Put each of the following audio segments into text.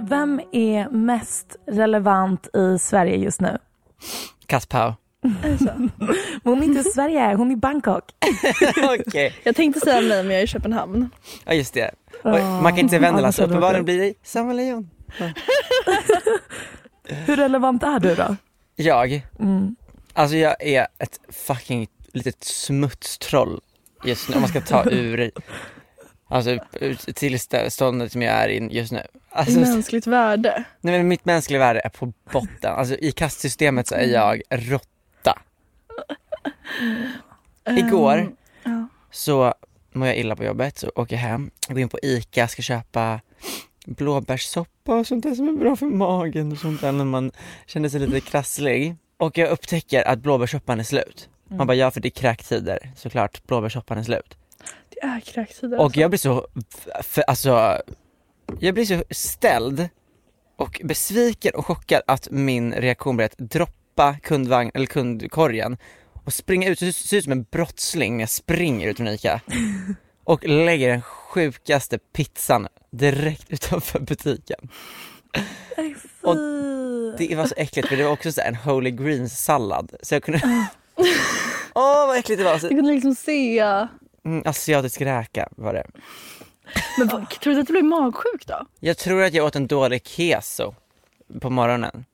vem är mest relevant i Sverige just nu? Pau. Men hon är inte i Sverige, hon är i Bangkok. Okej, Jag tänkte säga mig men jag är i Köpenhamn. ja just det. Oj, man kan inte säga Vendela Ja, så det var uppenbarligen blir det samma lejon. Hur relevant är du då? Jag, Mm. alltså jag är ett fucking litet smutstroll just nu om man ska ta ur Alltså tillståndet som jag är i just nu. Alltså, Mänskligt värde. nej, men mitt mänskliga värde är på botten. Alltså i kastsystemet så är jag råtta. Igår Ehm, ja. så mår jag illa på jobbet, så åker jag hem, går in på ICA, ska köpa blåbärssoppa och sånt där som är bra för magen och sånt där när man känner sig lite krasslig. Och jag upptäcker att blåbärssoppan är slut. Man bara, ja för det är kräktider, såklart blåbärssoppan är slut. Det är kräktider. Och alltså. jag blir så, för, alltså, jag blir så ställd och besviken och chockad att min reaktion blir att droppa kundvagn, eller kundkorgen och springa ut, det ser ut som en brottsling när jag springer ut från ICA och lägger den sjukaste pizzan direkt utanför butiken. Nej, Och. Det var så äckligt för det var också så en holy greens sallad så jag kunde Åh vad äckligt det var! Så, Du kunde liksom se... mm, asiatisk räka var det. Men vad, tror du att du blev magsjuk då? Jag tror att jag åt en dålig keso på morgonen.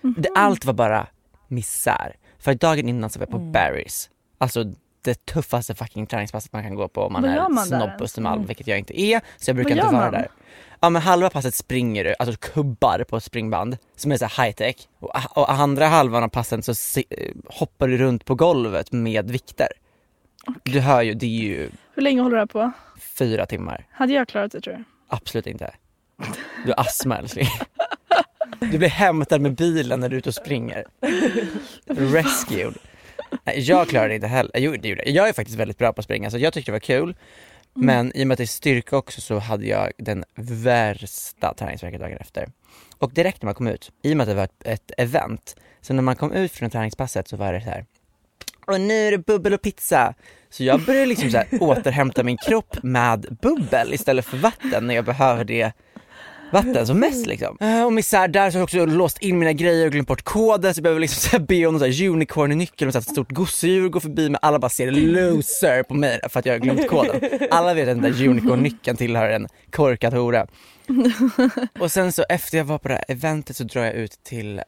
det, Mhm. allt var bara misär. För dagen innan så var jag Mm. på Barry's. Alltså det tuffaste fucking träningspasset man kan gå på om man är man snobb på Östermalm, Mm. vilket jag inte är. Så jag brukar inte vara man? där. Ja men halva passet springer du, alltså kubbar på ett springband som är så high tech. Och, och andra halvan av passen så se, hoppar du runt på golvet med vikter. Du hör ju, det är ju Hur länge håller du här på? fyra timmar. Hade jag klarat det tror jag? Absolut inte. Du har astma älskling. Du blir hämtad med bilen när du är ute och springer. Rescued. Nej, jag klarar det inte heller. Jo, det gjorde jag. Jag är faktiskt väldigt bra på att springa så jag tyckte det var kul. Men i och med att det är styrka också så hade jag den värsta träningsvärken dagen efter. Och direkt när man kom ut, i och med att det var ett, ett event, så när man kom ut från träningspasset så var det så här. Och nu är det bubbel och pizza. Så jag började liksom så här återhämta min kropp med bubbel istället för vatten när jag behöver det vatten som mest liksom. Eh, Och misär där så har jag också låst in mina grejer och glömt bort koden så jag behöver liksom så här be om någon så här unicorn-nyckel och så att ett stort gosedjur går förbi men alla bara ser loser på mig för att jag har glömt koden. Alla vet att den där unicorn-nyckeln tillhör en korkad hora. Och sen så efter jag var på det här eventet så drar jag ut till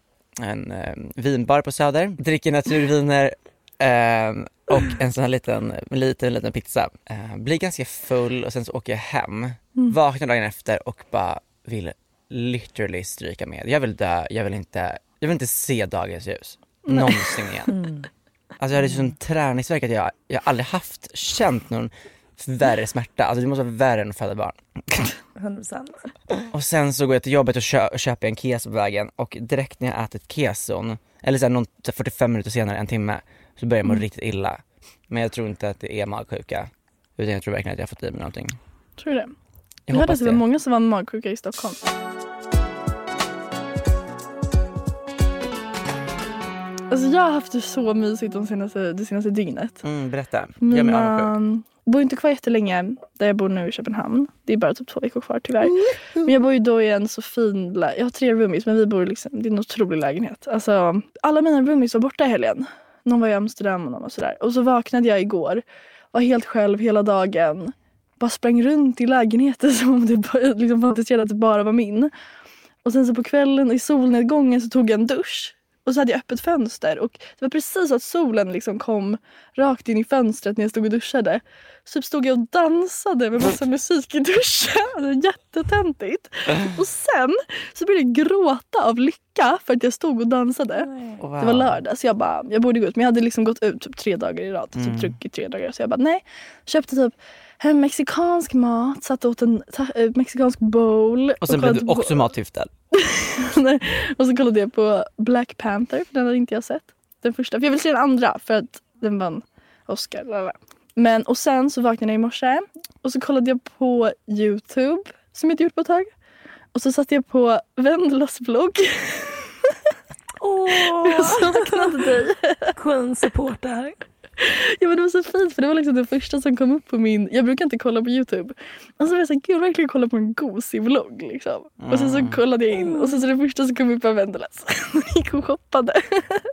en eh, vinbar på Söder, dricker naturviner eh, och en sån här liten, liten, liten pizza. Eh, blir ganska full och sen så åker jag hem, vaknar dagen efter och bara vill literally stryka med. Jag vill dö, jag vill inte, jag vill inte se dagens ljus. Någonsin igen. Alltså jag hade sån träningsvärk att jag, jag aldrig haft, känt någon värre smärta. Alltså det måste vara värre än att föda barn. 100%. Och sen så går jag till jobbet och kö- köper en keso på vägen och direkt när jag ätit keson, eller sen någon, så här 45 minuter senare, en timme, så börjar jag må riktigt illa. Men jag tror inte att det är magsjuka, utan jag tror verkligen att jag har fått i mig någonting. Tror du det? Jag Jag hörde att det var många som var magsjuka i Stockholm. Alltså jag har haft det så mysigt de senaste, det senaste dygnet. Mm, berätta. Mina, bor inte kvar jättelänge där jag bor nu i Köpenhamn. Det är bara typ två veckor kvar tyvärr. Men jag bor ju då i en så fin Jag har tre roomies men vi bor liksom, det är en otrolig lägenhet. Alltså, alla mina roomies var borta i helgen. Någon var i Amsterdam och någon var sådär. Och så vaknade jag igår. Var helt själv hela dagen. Bara sprang runt i lägenheten som om det bara, liksom fantiserade att det bara var min. Och sen så på kvällen i solnedgången så tog jag en dusch. Och så hade jag öppet fönster och det var precis så att solen liksom kom rakt in i fönstret när jag stod och duschade. Så typ stod jag och dansade med massa musik i duschen. Var jättetöntigt. Och sen så började jag gråta av lycka för att jag stod och dansade. Wow. Det var lördag så jag bara, jag borde gå ut men jag hade liksom gått ut typ tre dagar i rad. Mm. Typ druckit tre dagar. Så jag bara nej. Köpte typ hem mexikansk mat, satt och åt en eh, mexikansk bowl. Och sen blev kollade du också matförgiftad. Och så kollade jag på Black Panther, för den hade inte jag sett. Den första. För jag vill se den andra för att den vann Oscar. lalala. Men och sen så vaknade jag i morse och så kollade jag på Youtube som jag inte gjort på ett tag. Och så satte jag på Vendelas vlogg. Åh, Jag saknade dig. Queen supporter. Ja men det var så fint för det var liksom det första som kom upp på min, jag brukar inte kolla på youtube. Och så var jag såhär, gud jag verkligen kolla på en gosig vlogg liksom. Och sen så kollade jag in och sen så det första som kom upp var Vendelas. gick och shoppade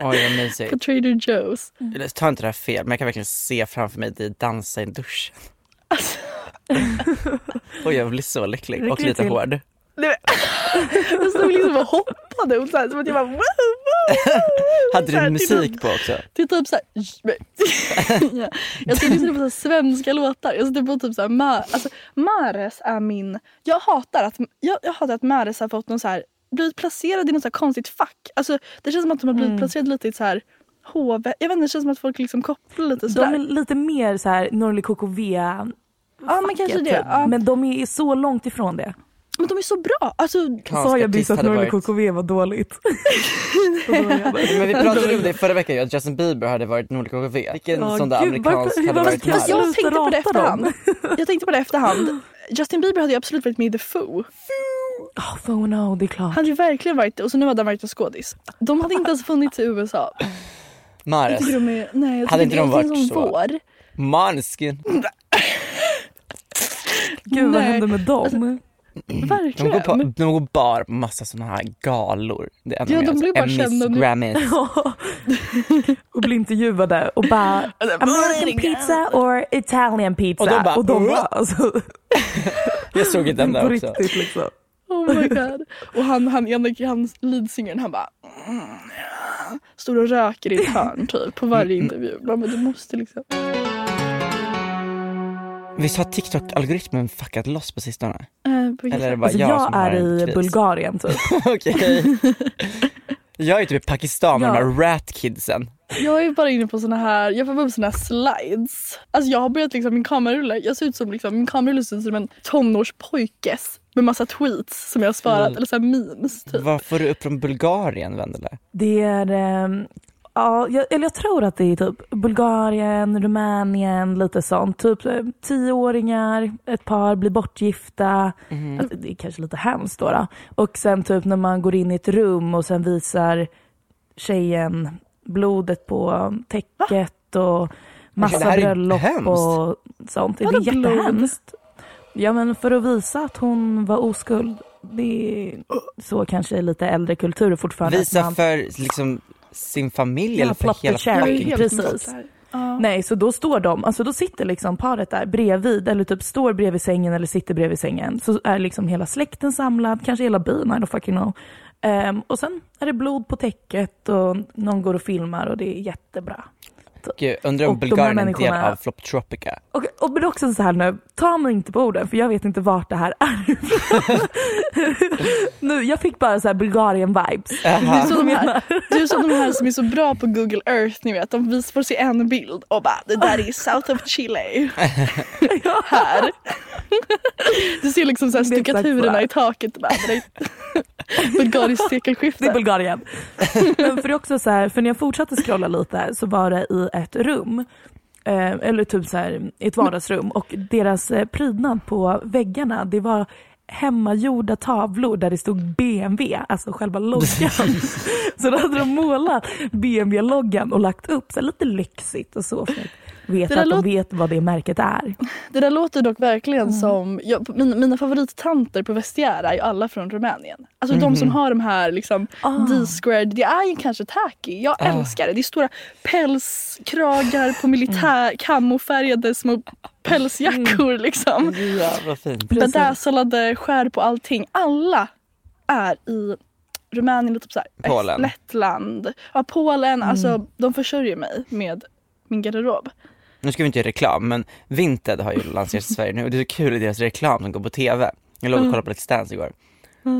Oj vad på mysigt. Trader Joe's. Eller, Ta inte det här fel, men jag kan verkligen se framför mig dig dansa i en dusch. Oj jag blir så lycklig och lite hård. Jag stod liksom och hoppade och så här, som att jag bara wow, wow. Hade Så du här, musik typ, på också? Är typ såhär... ja. Jag ska lyssna på så här svenska låtar. Jag sitter på typ såhär... Ma, alltså, Mares är min... Jag hatar att, jag, jag hatar att Mares har fått någon så här blivit placerad i något så här konstigt fack. Alltså, det känns som att de har blivit Mm. placerade lite i så här HV. Jag vet inte, det känns som att folk liksom kopplar lite De sådär. är lite mer så här Norli KKV ja men kanske det. typ. Ja. Men de är så långt ifrån det. Men de är så bra. Alltså, Sa jag nyss att hade Norli varit- KKV var dåligt? Men vi pratade om det förra veckan att Justin Bieber hade varit Nordic KKV. Vilken Ja, sån där gud, amerikansk varför- hade varit jag fast jag tänkte på det efterhand. Jag tänkte på det efterhand. Justin Bieber hade ju absolut varit med i The Foo. Oh, oh no, det är klart. Han hade ju verkligen varit det. Och så nu hade han varit en skådis. De hade inte ens funnits i USA. Jag Mares, tycker de är, nej, jag Hade inte de varit så? vår. Måneskin. Gud vad hände med dem? De går, Verkligen. på, de går bara på massa såna här galor. Det Ja, de blir bara kända nu. Grammys. och blir intervjuade och bara American pizza or Italian pizza? Och de bara, och de bara alltså, Jag såg inte den där också. riktigt liksom. Oh my god. Och han, han, han, han leadsingern han bara mm. Står och röker i ett hörn typ på varje intervju. Man bara, du måste liksom. Visst har TikTok-algoritmen fuckat loss på sistone? Eh, på vilket Eller är det bara Alltså, jag, jag som har är en i kris? Bulgarien typ. Okej. Jag är typ i Pakistan med Ja. de här rat-kidsen. Jag är bara inne på såna här, jag får upp såna här slides. Alltså jag har börjat liksom, min kamerarulle, jag ser ut som liksom, min kamerarulle ser ut som en tonårspojkes med massa tweets som jag har sparat, Mm. eller så här memes typ. Vad får du upp från Bulgarien, Vendela? Det är, ehm, ja, jag, eller jag tror att det är typ Bulgarien, Rumänien, lite sånt. Typ eh, tioåringar, ett par blir bortgifta. Mhm. Alltså, det är kanske lite hemskt då, då. Och sen typ när man går in i ett rum och sen visar tjejen blodet på täcket och massa bröllop och sånt. Det är jättehemskt. Ja men för att visa att hon var oskuld. Det är så kanske lite äldre kulturer fortfarande. Visa man- för liksom sin familj Ja, eller för hela fucking... precis. Ja. Nej, så då står de, alltså då sitter liksom paret där bredvid eller typ står bredvid sängen eller sitter bredvid sängen. Så är liksom hela släkten samlad, kanske hela byn, I don't fucking know. Ehm, och sen är det blod på täcket och någon går och filmar och det är jättebra. Typ. Gud, undrar om Och de Bulgarien är en del av Floptropica. Och, och men också så här nu, ta mig inte på orden för jag vet inte vart det här är nu, Jag fick bara så här Bulgarien-vibes. Du som här, du är som de här som är så bra på Google Earth, ni vet. De vis- får se en bild och bara det där är South of Chile. här. Du ser liksom så här stuckaturerna i taket och bara bulgariskt sekelskifte. Det är Bulgarien. Men för också så här, för när jag fortsatte scrolla lite så var det i ett rum, eh, eller typ så här, i ett vardagsrum och deras eh, prydnad på väggarna det var hemmagjorda tavlor där det stod BMW, alltså själva loggan. så då hade de målat BMW-loggan och lagt upp så här, lite lyxigt och så för att att de vet vad det märket är. Det där låter dock verkligen som, jag, mina, mina favorittanter på Vestiaire är ju alla från Rumänien. Alltså de som har de här liksom Ah. D-squared, det är ju kanske tacky. Jag älskar det. Det är stora pälskragar på militär, kamofärgade små pälsjackor liksom. Ja, vad fint. Bedazzlade skär på allting. Alla är i Rumänien typ så här, Polen. Lettland. Ja, Polen. Alltså de försörjer mig med min garderob. Nu ska vi inte göra reklam, men Vinted har ju lanserats i Sverige nu och det är så kul i deras reklam som går på TV. Jag låg och kollade på Let's Dance igår.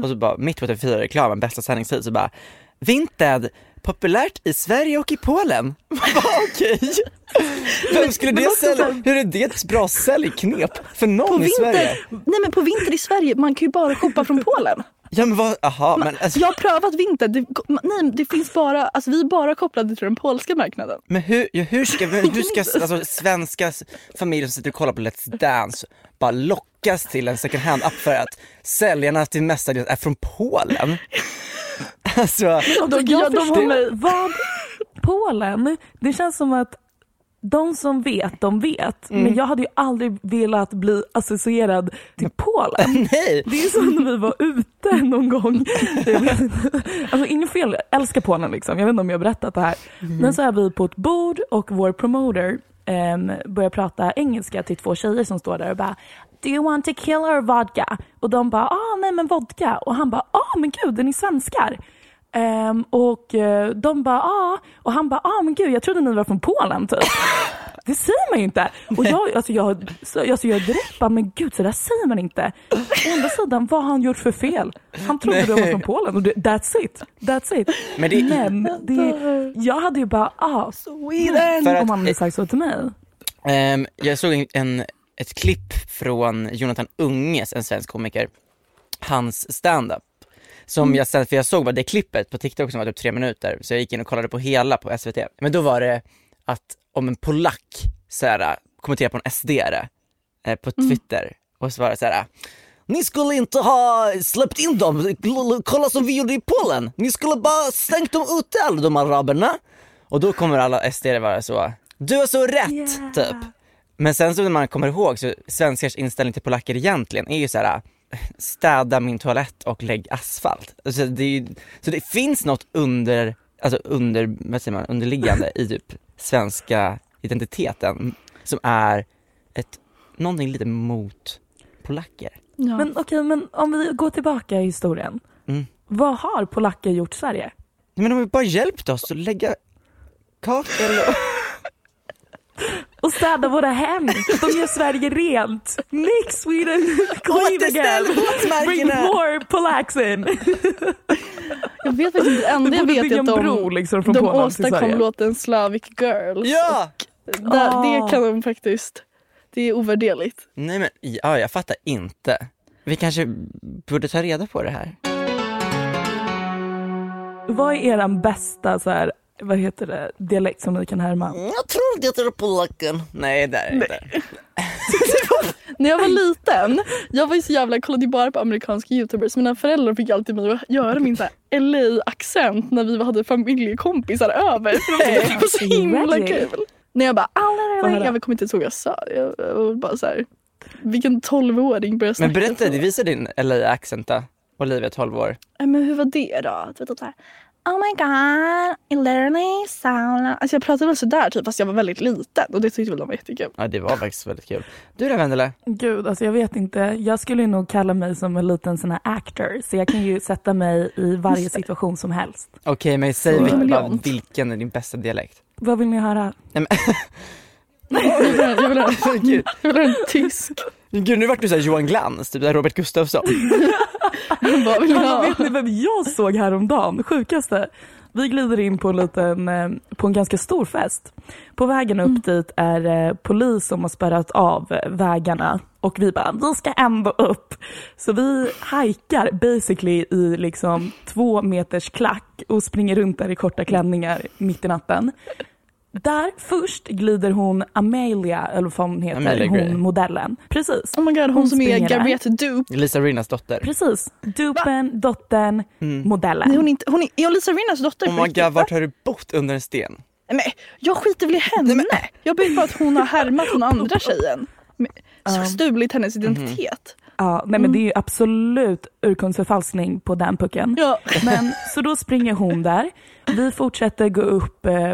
Och så bara, mitt på TV4-reklamen, bästa sändningstid, så bara Vinted, populärt i Sverige och i Polen. Okej. Vem skulle det sälja? Hur är det ett bra säljknep för någon i Sverige? vinter, nej men på vinter i Sverige, man kan ju bara shoppa från Polen. Ja men vad, aha, men, alltså, Jag har prövat vinter. Det, nej, det finns bara, alltså vi är bara kopplade till den polska marknaden. men hur, ja, hur ska, hur ska alltså, svenska familjer som sitter och kollar på Let's Dance bara lockas till en second hand app för att säljarna till mestadels är från Polen? Alltså, De, ja, jag de har förstår med- vad Polen, det känns som att de som vet, de vet. Men jag hade ju aldrig velat bli associerad till Polen. nej! Det är som när vi var ute någon gång. Alltså inget fel, jag älskar Polen liksom. Jag vet inte om jag har berättat det här. Men så är vi på ett bord och vår promoter um, börjar prata engelska till två tjejer som står där och bara Do you want tequila or vodka? Och de bara, ah nej men vodka. Och han bara, ah men gud, är ni svenskar? Ehm, och eh, de bara, ah. Och han bara, ah men gud jag trodde ni var från Polen typ. Det säger man ju inte. Och jag, alltså jag, så, alltså jag direkt bara, men gud så där säger man inte. Å andra sidan, vad har han gjort för fel? Han trodde Nej. du var från Polen och det, that's it. That's it. Men det- men det, jag hade ju bara, ah, Sweden! Om han hade sagt så till mig. ehm, jag såg en, en, ett klipp från Jonathan Unges, en svensk komiker, hans stand-up. Som jag sen, för jag såg bara det klippet på TikTok som var typ tre minuter, så jag gick in och kollade på hela på SVT. Men då var det att om en polack så här, kommenterar på en SD-are eh, på Twitter och så var det så här. Ni skulle inte ha släppt in dem, kolla som vi gjorde i Polen. Ni skulle bara stängt dem ute alla de araberna. Och då kommer alla SD vara så, du har så rätt, Yeah. typ. Men sen så när man kommer ihåg så svenskars inställning till polacker egentligen är ju så här städa min toalett och lägg asfalt. Alltså det är ju, så det finns något under, alltså under, vad säger man, underliggande i typ svenska identiteten som är ett, någonting lite mot polacker. Ja. Men okej, men om vi går tillbaka i historien. Mm. Vad har polacker gjort Sverige? Men de har ju bara hjälpt oss att lägga kakel och... Och städa våra hem. De gör Sverige rent. Make Sweden clean again. Bring more Polacks in. Jag vet faktiskt inte, det enda jag vet är att bro de, liksom från de åstadkom låten Slavic Girls. Ja! Där, Ah. Det kan de faktiskt, det är ovärderligt. Nej men, ja jag fattar inte. Vi kanske borde ta reda på det här. Vad är eran bästa så här, vad heter det, dialekt som ni kan härma? Jag tror det är polacken. Nej det är det inte. När jag var liten, jag var ju så jävla, kollade ju bara på amerikanska youtubers. Mina föräldrar fick alltid mig att göra min LA-accent när vi hade familjekompisar över. Det var så himla kul. När jag bara, jag kommer inte ihåg vad jag sa. Jag, var bara så här, vilken tolvåring börjar snacka Men berätta, så. visar din LA-accent då. Olivia 12 år. Nej, Men hur var det då? Du vet, så här, Oh my god, it literally sound... Alltså jag pratade väl sådär typ fast jag var väldigt liten och det tyckte väl de var jättekul. Ja det var faktiskt väldigt kul. Du då Vendela? Gud, alltså jag vet inte. Jag skulle ju nog kalla mig som en liten sån här actor. Så jag kan ju sätta mig i varje situation som helst. Okej men säg vilken, bara, vilken är din bästa dialekt? Vad vill ni höra? Nej, Jag vill höra- jag vill höra- men, jag vill höra en tysk. gud nu vart du såhär Johan Glans, typ Robert Gustafsson. Vad vill ni Hallå, ha? vet ni vem jag såg häromdagen? Sjukaste. Vi glider in på en, liten, eh, på en ganska stor fest. På vägen upp dit är eh, polis som har spärrat av vägarna och vi bara, vi ska ändå upp. Så vi hajkar basically i liksom två meters klack och springer runt där i korta klänningar mitt i natten. Där först glider hon Amelia, eller vad hon heter, Amelia Gray. hon modellen. Precis. Oh my god, hon, Hon som är. Gabriette Dupe. Lisa Rinnas dotter. Precis. Dupen, dottern, modellen. Nej, hon är, inte, hon är, är hon Lisa Rinnas dotter Oh my god, va? vart har du bott under en sten? Nej, Men, jag skiter väl i henne. Jag ber på att hon har härmat hon andra tjejen. Men, Ja. Stulit hennes identitet. Ja, nej men det är ju absolut urkundsförfalskning på den pucken. Ja. Men så då springer hon där. Vi fortsätter gå upp eh,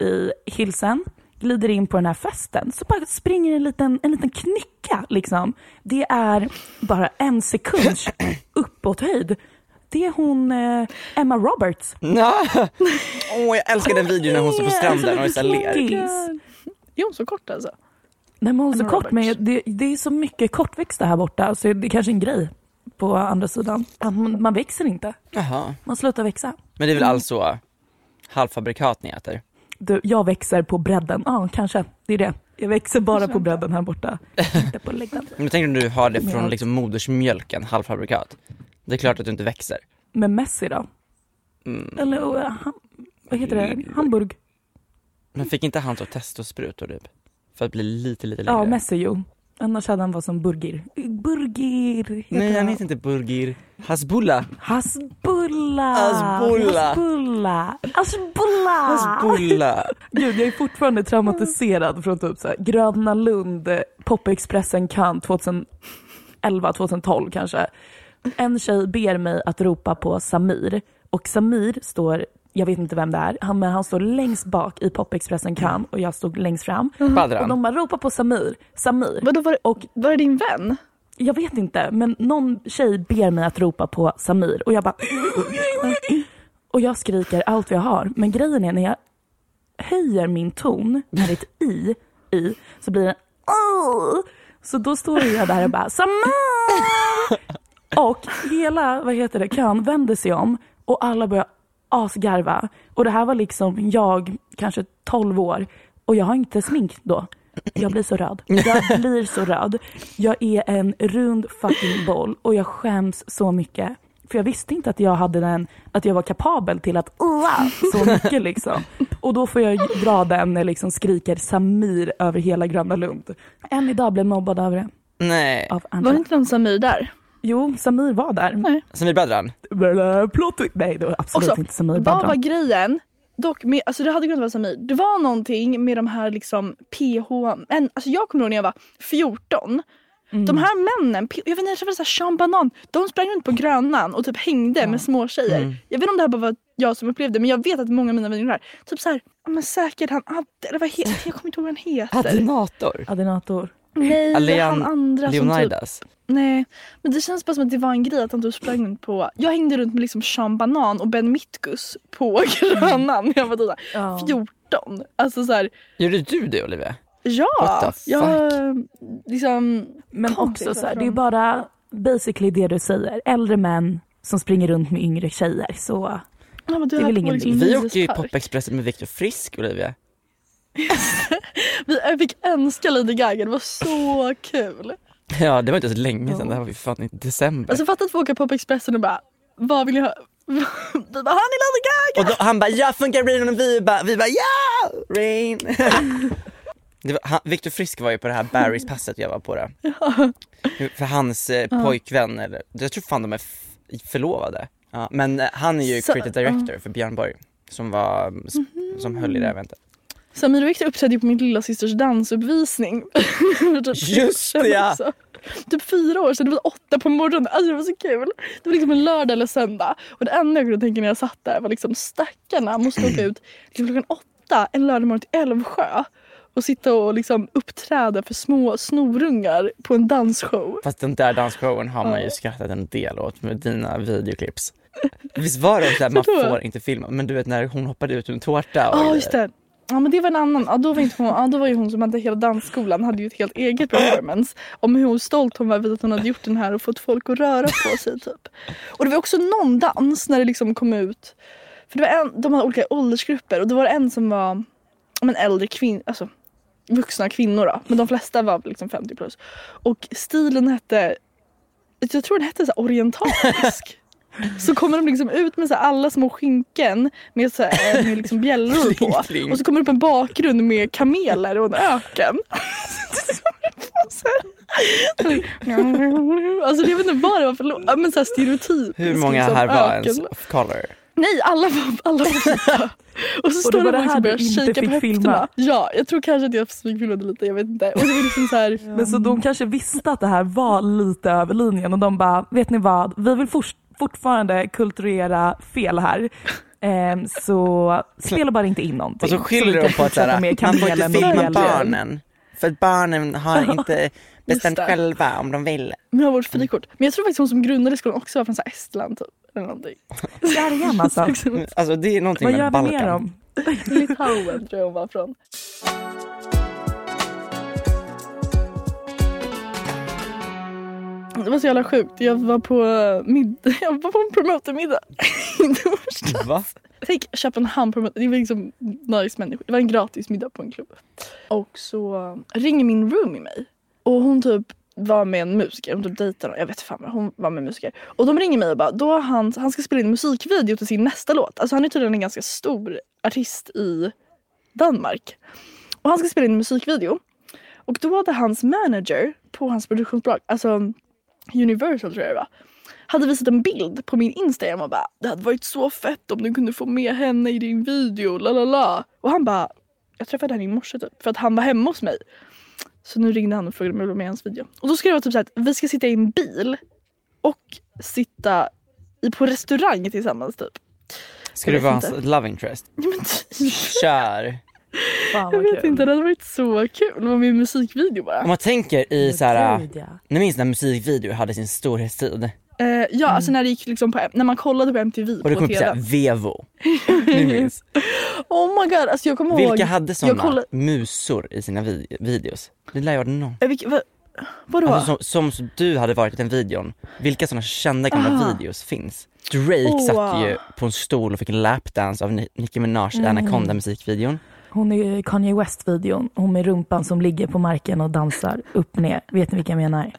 i hilsen, glider in på den här festen. Så bara springer en liten, en liten knycka liksom. Det är bara en sekunds uppåthöjd. Det är hon eh, Emma Roberts. Nå. Åh jag älskar den videon när hon står på stranden och är såhär ler. Är hon så kort alltså? Nej men hon är så Emma kort, men det, det är så mycket kortväxta här borta så det är kanske en grej på andra sidan. Man, man växer inte, Jaha. man slutar växa. Men det är väl alltså halvfabrikat ni äter? Du, jag växer på bredden. Ja, kanske. Det är det. Jag växer bara på bredden här borta. Inte på längden. Men tänk om du har det från liksom modersmjölken, halvfabrikat. Det är klart att du inte växer. Men Messi då? Mm. Eller uh, ham- vad heter det? Hamburg? Men fick inte han så testosprutor typ? För att bli lite, lite längre? Ja, Messi jo. Annars hade han varit som Burgir. Burgir Nej han heter inte Burgir. Hasbulla. Hasbulla! Hasbulla. Hasbulla! Hasbulla! Hasbulla. Gud, jag är fortfarande traumatiserad från typ så här, Gröna Lund, Popexpressen kan 2011, 2012 kanske. En tjej ber mig att ropa på Samir och Samir står, jag vet inte vem det är, han, men han står längst bak i Popexpressen kan och jag stod längst fram. Och Badran. de bara ropa på Samir, Samir. Vadå, var, Och var det din vän? jag vet inte, men någon tjej ber mig att ropa på Samir och jag bara... Och jag skriker allt jag har. Men grejen är när jag höjer min ton med ett i i så blir det! Så då står jag där och bara Samir! Och hela, vad heter det, kön vänder sig om och alla börjar asgarva. Och det här var liksom jag, kanske 12 år och jag har inte smink då. Jag blir så röd. Jag blir så röd. Jag är en rund fucking boll och jag skäms så mycket. För jag visste inte att jag hade den, att jag var kapabel till att så mycket liksom. Och då får jag dra den när liksom skriker Samir över hela Gröna Lund. Än idag blev mobbad över det. Nej. Av Var det inte någon Samir där? Jo, Samir var där. Nej. Samir Badran. Plot. Nej, det var absolut Också, inte Samir Vad var Badran. grejen? Dock, med, alltså det hade kunnat vara Samir. Det var någonting med de här liksom PH... Men, alltså jag kommer ihåg när jag var 14. Mm. De här männen, jag vet inte, jag träffade så här Sean Banan. De sprang runt på Grönan och typ hängde med små tjejer. Mm. Jag vet inte om det här bara var jag som upplevde men jag vet att många av mina vänner gjorde det här. Typ så här, ja, men säkert han Adde, eller vad heter Jag kommer inte ihåg vad han heter. Adinator. Adinator. Nej, Leon- han andra som typ... Leonidas. Nej, men det känns bara som att det var en grej att han typ sprang runt på... Jag hängde runt med liksom Sean Banan och Ben Mitkus på Grönan när jag var typ Ja. 14. Alltså så här, Gjorde du det Olivia? ja. What the Jag liksom... Men också till så här, det är bara basically det du säger. Äldre män som springer runt med yngre tjejer. Så Ja, men du Det är väl ingen liksom Vi åkte ju. Popexpressen med Viktor Frisk Olivia. Vi, jag fick önska Lady Gaga, det var så kul. Ja det var inte så länge sedan, det här var ju fan i december. Alltså fatta att få åka på Expressen och bara, vad vill ni ha? Vi bara, har ni Lady Gaga? Och då, han bara ja funkar Rain och vi bara, vi bara ja Rain. Var, han, Viktor Frisk var ju på det här Barrys passet jag var på det. För hans eh, pojkvän, eller jag tror fan de är förlovade. Ja, men eh, han är ju Så- creative director för Björn Borg som var, s- som höll i det här eventet. Samir och Viktor uppträdde ju på min lilla systers dansuppvisning. Typ Just det, ja. Typ fyra år sedan, det var åtta på morgonen. Alltså det var så kul. Det var liksom en lördag eller söndag. Och det enda jag kunde tänka när jag satt där var liksom stackarna måste åka ut liksom klockan åtta en lördag morgon till Älvsjö. Och sitta och liksom uppträda för små snorungar på en dansshow. Fast den där dansshowen har man ju skrattat en del åt med dina videoklips. Visst var det så att man får inte filma, men du vet när hon hoppade ut ur en tårta Ja just det. Ja men det var en annan, ja, då var inte hon, ja, då var ju hon som hade hela dansskolan hade ju ett helt eget performance om hur stolt hon var över att hon hade gjort den här och fått folk att röra på sig typ. Och det var också någon dans när det liksom kom ut. För det var en, de hade olika åldersgrupper och då var det en som var men äldre kvinna, alltså vuxna kvinnor då. Men de flesta var liksom 50 plus. Och stilen hette, jag tror den hette så här orientalisk. Så kommer de liksom ut med så här alla små skinken med, så här, med liksom bjällror på. Och så kommer det upp en bakgrund med kameler och en öken. alltså jag vet inte vad det var för låt. Men så här stereotyp. Hur många liksom, här var ens of color? Nej alla var, alla var. Och så Och står de det och här liksom börjar kika på filma. höfterna. Ja, jag tror kanske att jag smygfilmade lite, jag vet inte. Och det var liksom så här, Men så de kanske visste att det här var lite över linjen och de bara, vet ni vad, vi vill fort, fortfarande kulturera fel här. Ehm, så spela bara inte in någonting. Och så skiljer kan de på att såhär, man får inte filma barnen. För att barnen har inte bestämt själva om de vill. men har vårt frikort. Men jag tror faktiskt hon som grundade skolan också var från så Estland typ. Eller någonting. Jajamän alltså. Alltså det är någonting Vad med gör vi mer Balkan. om? Litauen tror jag hon var från. Det var så jävla sjukt. Jag var på middag, jag var på en promotermiddag i torsdags. Va? Tänk Köpenhamn promoter, det var liksom nice människor. Det var en gratis middag på en klubb. Och så ringer min roomie mig. Och hon typ var med en musiker, hon typ dejtade någon, jag vet fan vad, hon var med en musiker. Och de ringer mig och bara, då han, han ska spela in musikvideo till sin nästa låt. Alltså han är tydligen en ganska stor artist i Danmark. Och han ska spela in en musikvideo. Och då hade hans manager på hans produktionsbolag, alltså Universal tror jag det var, hade visat en bild på min Instagram och bara det hade varit så fett om du kunde få med henne i din video, la la la. Och han bara, jag träffade henne i morse typ för att han var hemma hos mig. Så nu ringde han och frågade om jag ville med i hans video. Och då skrev jag typ så här att vi ska sitta i en bil och sitta i, på restaurang tillsammans typ. Ska du vara hans love interest? Ja, men. Kör! Fan Jag vet kul. inte, det hade varit så kul med i en musikvideo bara. Om man tänker i såhär, Gud, ja. ni minns när musikvideo hade sin storhetstid? Eh, ja, alltså när det gick liksom på, när man kollade på MTV Och på det kom upp TV. såhär Vevo. Ni minns? Oh my god, alltså jag kommer ihåg. Vilka hade jag sådana kollade- musor i sina vi- videos? Det lär ju vara någon. Eh, vilka, vad, vadå? Alltså, som, som du hade varit i den videon, vilka sådana kända gamla Ah. videos finns? Drake Åh. satt ju på en stol och fick en lapdance av Ni- Nicki Minaj i Mm. Anaconda musikvideon. Hon är Kanye West-videon, hon med rumpan som ligger på marken och dansar upp ner. Vet ni vilka jag menar?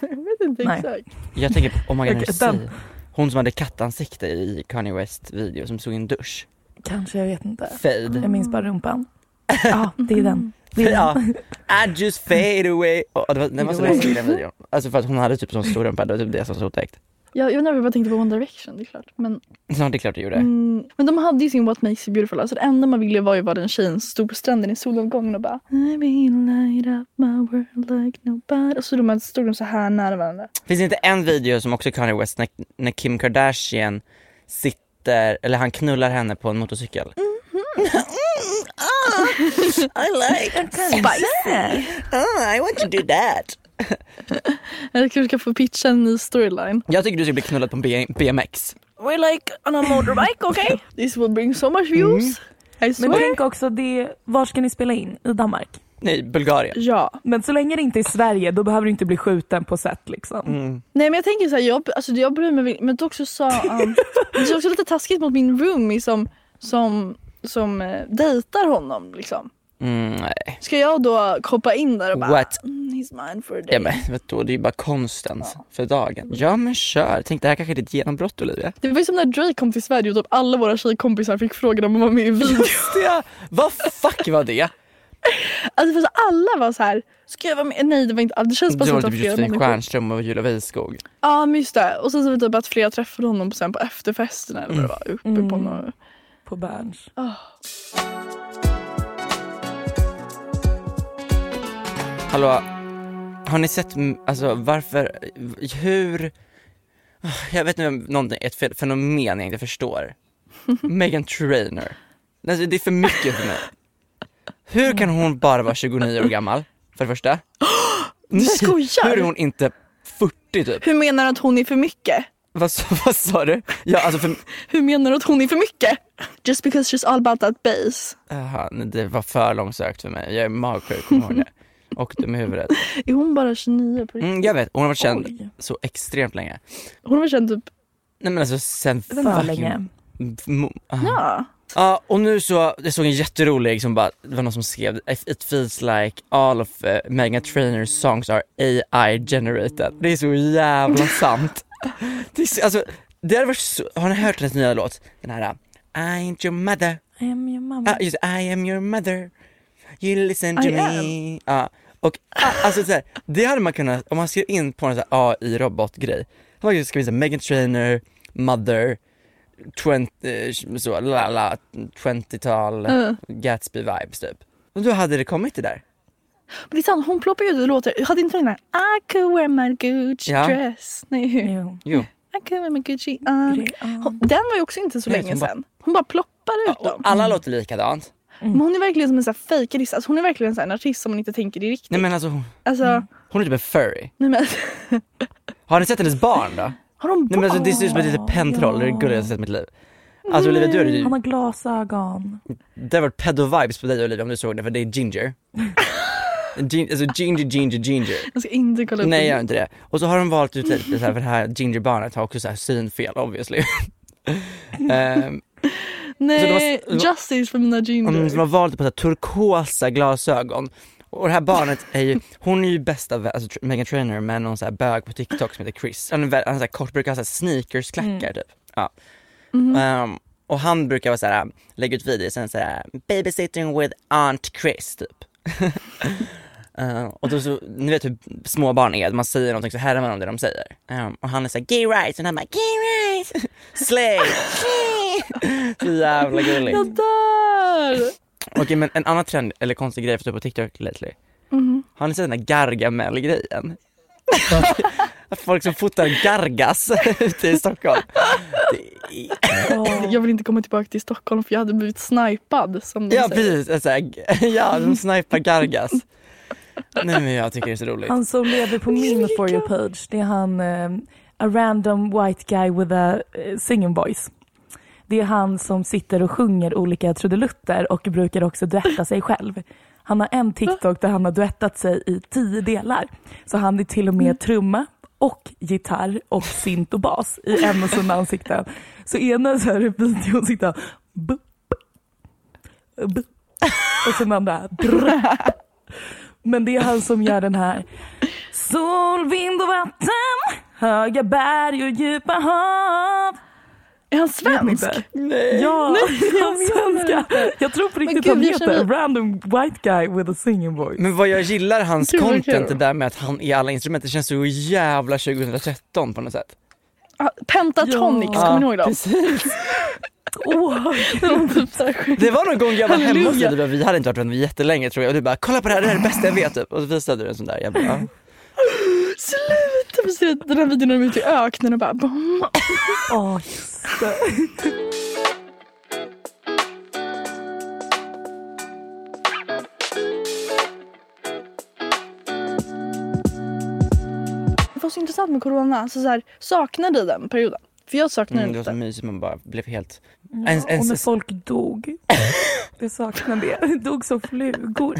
jag vet inte Nej. exakt. Jag tänker på, oh god, Okej, okay, hon som hade kattansikte i Kanye West video som i en dusch. Kanske, jag vet inte. Fade. Jag minns bara rumpan. Ja, det är den. Det är Ja, den. I just fade away. Och det var, den var så läskig den videon. Alltså för att hon hade typ sån stor rumpa, det var typ det som var så otäckt. Jag, jag undrar jag bara tänkte på One Direction, det är klart. Men, Ja det är klart det gjorde. mm, men de hade ju sin What Makes You Beautiful. Alltså det enda man ville var ju vara den tjejen som stod på stranden i solnedgången och bara I will light up my world like nobody. Och så de stod de så här nära varandra. Finns det inte en video som också Kanye West när, när Kim Kardashian sitter, eller han knullar henne på en motorcykel? I like Spicy! oh, I want to do that. Jag kanske ska få pitcha en ny storyline. Jag tycker du ska bli knullad på en B- BMX. We're like on a motorbike, okay? This will bring so much views. I Men swear. tänk också, det, var ska ni spela in? I Danmark? Nej, Bulgarien. Ja. Men så länge det inte är Sverige, då behöver du inte bli skjuten på set liksom. Mm. Nej men jag tänker så här, jag, alltså jag bryr mig men du också sa, um, det är också lite taskigt mot min roomie som, som, som eh, dejtar honom liksom. Mm, nej. Ska jag då hoppa in där och bara What? mm, he's mine for a day. Ja men vet du, det är ju bara konsten för dagen. Ja men kör, tänk det här kanske är ditt genombrott Olivia. Det var ju som när Drake kom till Sverige och typ alla våra tjejkompisar fick frågan om att vara med i video. Ja, vad fuck var det? Alltså alla var så här, ska jag vara med? Nej det var inte, det känns bara Det som att det typ var flera Josefin människor. Stjernström och Julia Wiskog. Ja men just det. Och sen så var det typ att flera träffade honom sen på efterfesten eller vad det var uppe på Mm. något. På Berns. Hallå, har ni sett, alltså varför, hur, Ah, jag vet inte om någonting, ett fe- fenomen jag inte förstår. Megan Trainor. Alltså det är för mycket för mig. Hur kan hon bara vara 29 år gammal, för det första? Du skojar? Hur är hon inte 40 typ? Hur menar du att hon är för mycket? Vad, vad sa du? Ja alltså för, Hur menar du att hon är för mycket? Just because she's all about that bass. aha, nej, det var för långsökt för mig. Jag är magsjuk, kommer ihåg det? Och dum i huvudet. Är hon bara 29 på riktigt? Mm, jag vet, hon har varit känd Oj. så extremt länge. Hon har väl känt typ, Nej men alltså sen För fucking- länge. mo- aha. ja. Ja och nu så, jag såg en jätterolig som bara, det var någon som skrev It feels like all of uh, Megan Trainers songs are AI generated. Det är så jävla sant. Det, är så, alltså, det hade varit så, har ni hört hennes nya låt? Den här I ain't your mother, I am your mama. ah, just I am your mother, you listen to I me. Ja, och alltså så här, det hade man kunnat, om man skrev in på en sån här AI-robotgrej, hade man skrivit här, Megan Trainer, mother, 20, eh, så, la la, 20-tal, Mm. Gatsby-vibes typ. Och då hade det kommit det där. Men det är sant, hon ploppar ju ut låtar. Hade inte den där I could wear my Gucci Ja. dress. Nej, Jo. Jo. I could wear my Gucci. Hon, den var ju också inte så Nej, länge hon sedan. Hon bara ploppade ut dem. alla låter likadant. Men hon är verkligen som en fejkartist. Alltså hon är verkligen en sån här artist som man inte tänker är riktigt. Nej men alltså hon, Alltså, hon är typ en furry. nej men. Har ni sett hennes barn då? Har de Nej men alltså det ser ut som ett Ja, litet pentroll, det är det gulligaste jag sett i mitt liv. Alltså Olivia du ju, Han har glasögon. det har varit pedo-vibes på dig Olivia om du såg det för det är ginger. Gin, alltså ginger, ginger, ginger. Jag ska inte kolla upp Nej jag gör inte det. Och så har de valt ut lite så här, för det här gingerbarnet har också så här synfel obviously. Ehm, Nej, Så det var- justice för mina Mm, ginger. som har valt på så turkosa glasögon. Och det här barnet är ju, hon är ju bästa alltså Megan Trainor med någon så här bög på TikTok som heter Chris. Han är, han är kort, brukar ha sneakersklackar typ. Ja. Ehm, och han brukar vara så här, lägga ut videos, sen så här, babysitting with Aunt Chris typ. Ehm, och då så, ni vet hur små barn är, man säger någonting så härmar de det de säger. Ehm, och han är såhär, gay rights, och han bara, gay rights, slay. Så jävla gulligt. Jag dör! Okej men en annan trend, eller konstig grej jag fått upp på TikTok lately. Mhm. Har ni sett den där Gargamel-grejen? Att Folk som fotar Gargas ute i Stockholm. Är... Jag vill inte komma tillbaka till Stockholm för jag hade blivit snipad som Ja säger. precis, alltså, ja de snipar Gargas. Nej men jag tycker det är så roligt. Han som lever på min for you page, det är han eh, a random white guy with a eh, singing voice. Det är han som sitter och sjunger olika trudelutter och brukar också duetta sig själv. Han har en TikTok där han har duettat sig i tio delar. Så han är till och med trumma och gitarr och synt och bas i en och samma ansikte. Så ena så här videon sitter han och sen andra. Men det är han som gör den här Sol, vind och vatten, höga berg och djupa hav. Är han svensk? inte? Ja, han svenska. Jag tror på riktigt gud, han jag heter känner- Random White Guy with a singing voice. Men vad jag gillar hans Kul, vad content kul. det där med att han är alla instrument, det känns så jävla 2013 på något sätt. Ah, Pentatonix, Ja. kommer ni ihåg dem? Precis. Typ här- Det var någon gång jag var hemma hos dig, vi hade inte varit vänner jättelänge tror jag och du bara kolla på det här, det här är det bästa jag vet typ. Och så visade du en sån där, jag bara, ja. Sluta! Vi ser den här videon när de är ute i öknen och bara åh. Det var så intressant med corona. Så så här, saknade den perioden? För jag saknade mm, den det var så mysigt, man bara blev helt Ja, En- en- och när folk dog. Jag saknar det. Dog som flugor.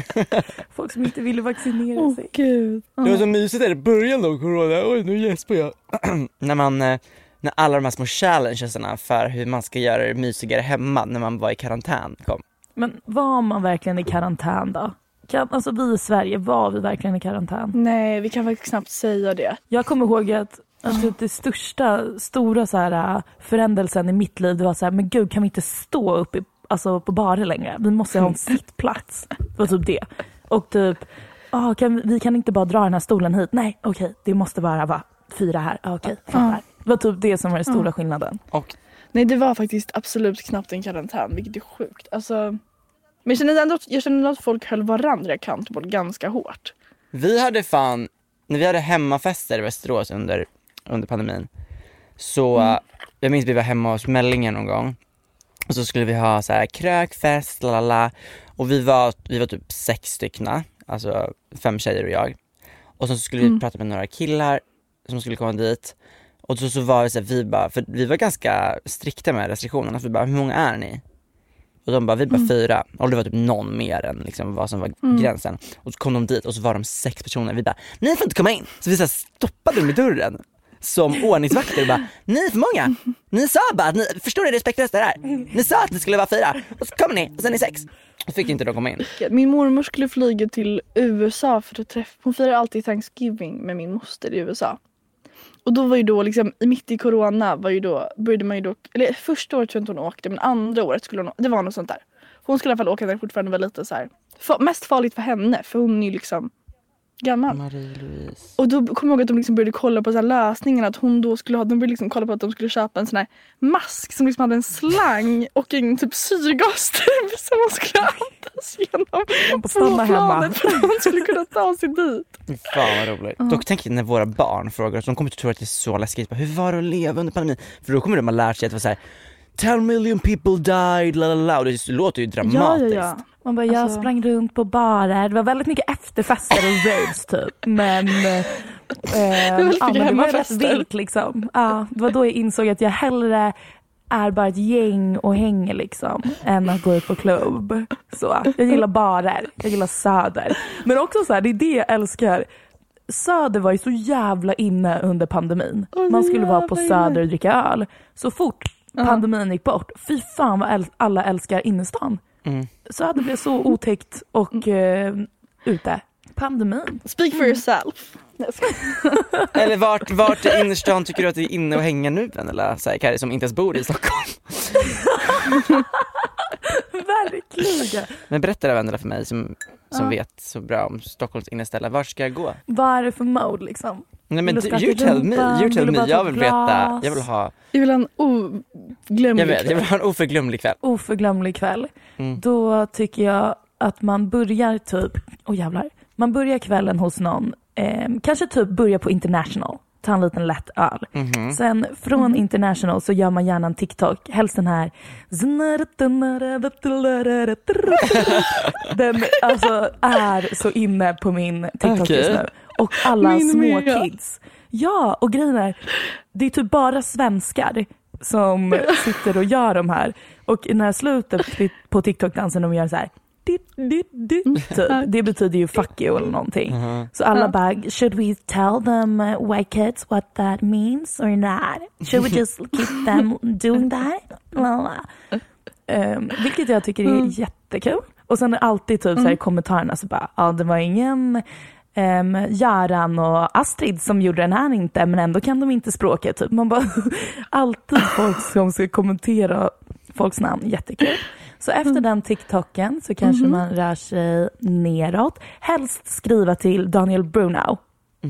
Folk som inte ville vaccinera Åh sig. gud. Det var så mysigt där i början av corona, oj nu gäspar jag. när man, eh, när alla de här små challengesarna för hur man ska göra det mysigare hemma när man var i karantän kom. Men var man verkligen i karantän då? Kan, alltså vi i Sverige, var vi verkligen i karantän? Nej, vi kan faktiskt knappt säga det. Jag kommer ihåg att Alltså det största, stora så här, äh, förändringen i mitt liv det var så här, men gud kan vi inte stå upp i, alltså på barer längre? Vi måste ha en sittplats. Det var typ det. Och typ, ah, kan vi, vi kan inte bara dra den här stolen hit. Nej, okej, det måste bara vara fyra här. Ah, okej, fattar. Det var typ det som var den stora skillnaden. Och Nej, det var faktiskt absolut knappt en karantän, vilket är sjukt. Alltså, men jag känner ändå att, jag känner ändå att folk höll varandra accountable ganska hårt. vi hade fan, när vi hade hemmafester i Västerås under, under pandemin, så eh, jag minns vi var hemma hos Mellinger någon gång och så skulle vi ha så här krökfest, lalala och vi var, vi var typ sex styckna, alltså fem tjejer och jag. Och så skulle vi prata med några killar som skulle komma dit Och så, så var det så här, vi bara, för vi var ganska strikta med restriktionerna, för vi bara, hur många är ni? Och de bara, vi bara fyra. Och det var typ någon mer än liksom vad som var gränsen. Och så kom de dit och så var de sex personer. Vi bara, ni får inte komma in. Så vi så stoppade dem i dörren som ordningsvakter och bara, ni är för många. Ni sa bara att ni, förstår ni hur respektlöst det här? Ni sa att ni skulle vara fyra och så kommer ni och sen är ni sex. Och fick inte de komma in. Min mormor skulle flyga till USA för att träffa, hon firar alltid Thanksgiving med min moster i USA. Och då var ju då liksom, mitt i corona var ju då, började man ju då, eller första året tror jag inte hon åkte men andra året skulle hon, det var något sånt där. Hon skulle i alla fall åka när det fortfarande var lite så här, mest farligt för henne för hon är ju liksom gammal. Marie-Louise. Och då kommer jag ihåg att de liksom började kolla på så här lösningen att hon då skulle ha, de började liksom kolla på att de skulle köpa en sån här mask som liksom hade en slang och en typ syrgastrub som hon skulle andas genom får stanna hemma. för att hon skulle kunna ta sig dit. Fan vad roligt. Dock tänk när våra barn frågar oss, de kommer inte tro att det är så läskigt. Hur var det att leva under pandemin? För då kommer de ha lärt sig att det var såhär 10 million people died, la la la. Det låter ju Ja, dramatiskt. ja, ja. Man bara, jag Alltså- sprang runt på barer. Det var väldigt mycket efterfester och raves typ. Men, eh, eh, väldigt ja, men det var rätt vilt liksom. Ja, det var då jag insåg att jag hellre är bara ett gäng och hänger liksom än att gå ut på klubb. Så, jag gillar barer, jag gillar söder. Men också så här, det är det jag älskar. Söder var ju så jävla inne under pandemin. Åh, Man skulle vara på Söder och dricka öl. Så fort pandemin gick bort, fy fan vad äl- alla älskar innerstan. Mm. Söder blev så otäckt och eh, ute. Pandemin. Speak for yourself. Jag skojar. Eller vart, vart i innerstan tycker du att det är inne och hänga nu Vendela? Så här, Kari som inte ens bor i Stockholm. Verkligen. Men berätta det Vendela för mig som, som Ja. vet så bra om Stockholms innerställe. Vart ska jag gå? Vad är det för mode liksom? Nej men Vill du you tell me, you tell Vill me. Jag vill veta, jag vill ha, Jag vill ha en oglömlig vet, jag kväll. vill ha en oförglömlig kväll. Oförglömlig kväll. Mm. Då tycker jag att man börjar typ, åh jävlar. Man börjar kvällen hos någon, eh, kanske typ börja på international. Ta en liten lätt öl. Mhm. Sen från international så gör man gärna en TikTok. Helst den här. Den alltså är så inne på min TikTok Okej. just nu. Och alla Min små med. kids. Ja, och grejen är, det är typ bara svenskar som sitter och gör de här. Och här slutet på TikTok-dansen de gör så här. Dit, dit, dit, Typ. Det betyder ju fuck you eller någonting. Så alla bara, should we tell them uh, white kids what that means or not? Should we just keep them doing that? Um, vilket jag tycker är jättekul. Och sen är alltid typ så här i kommentarerna så bara, ja det var ingen um, Göran och Astrid som gjorde den här inte, men ändå kan de inte språket. Typ. Man bara, alltid folk som ska kommentera folks namn, jättekul. Så efter den TikToken så kanske man rör sig neråt. Helst skriva till Daniel Brunau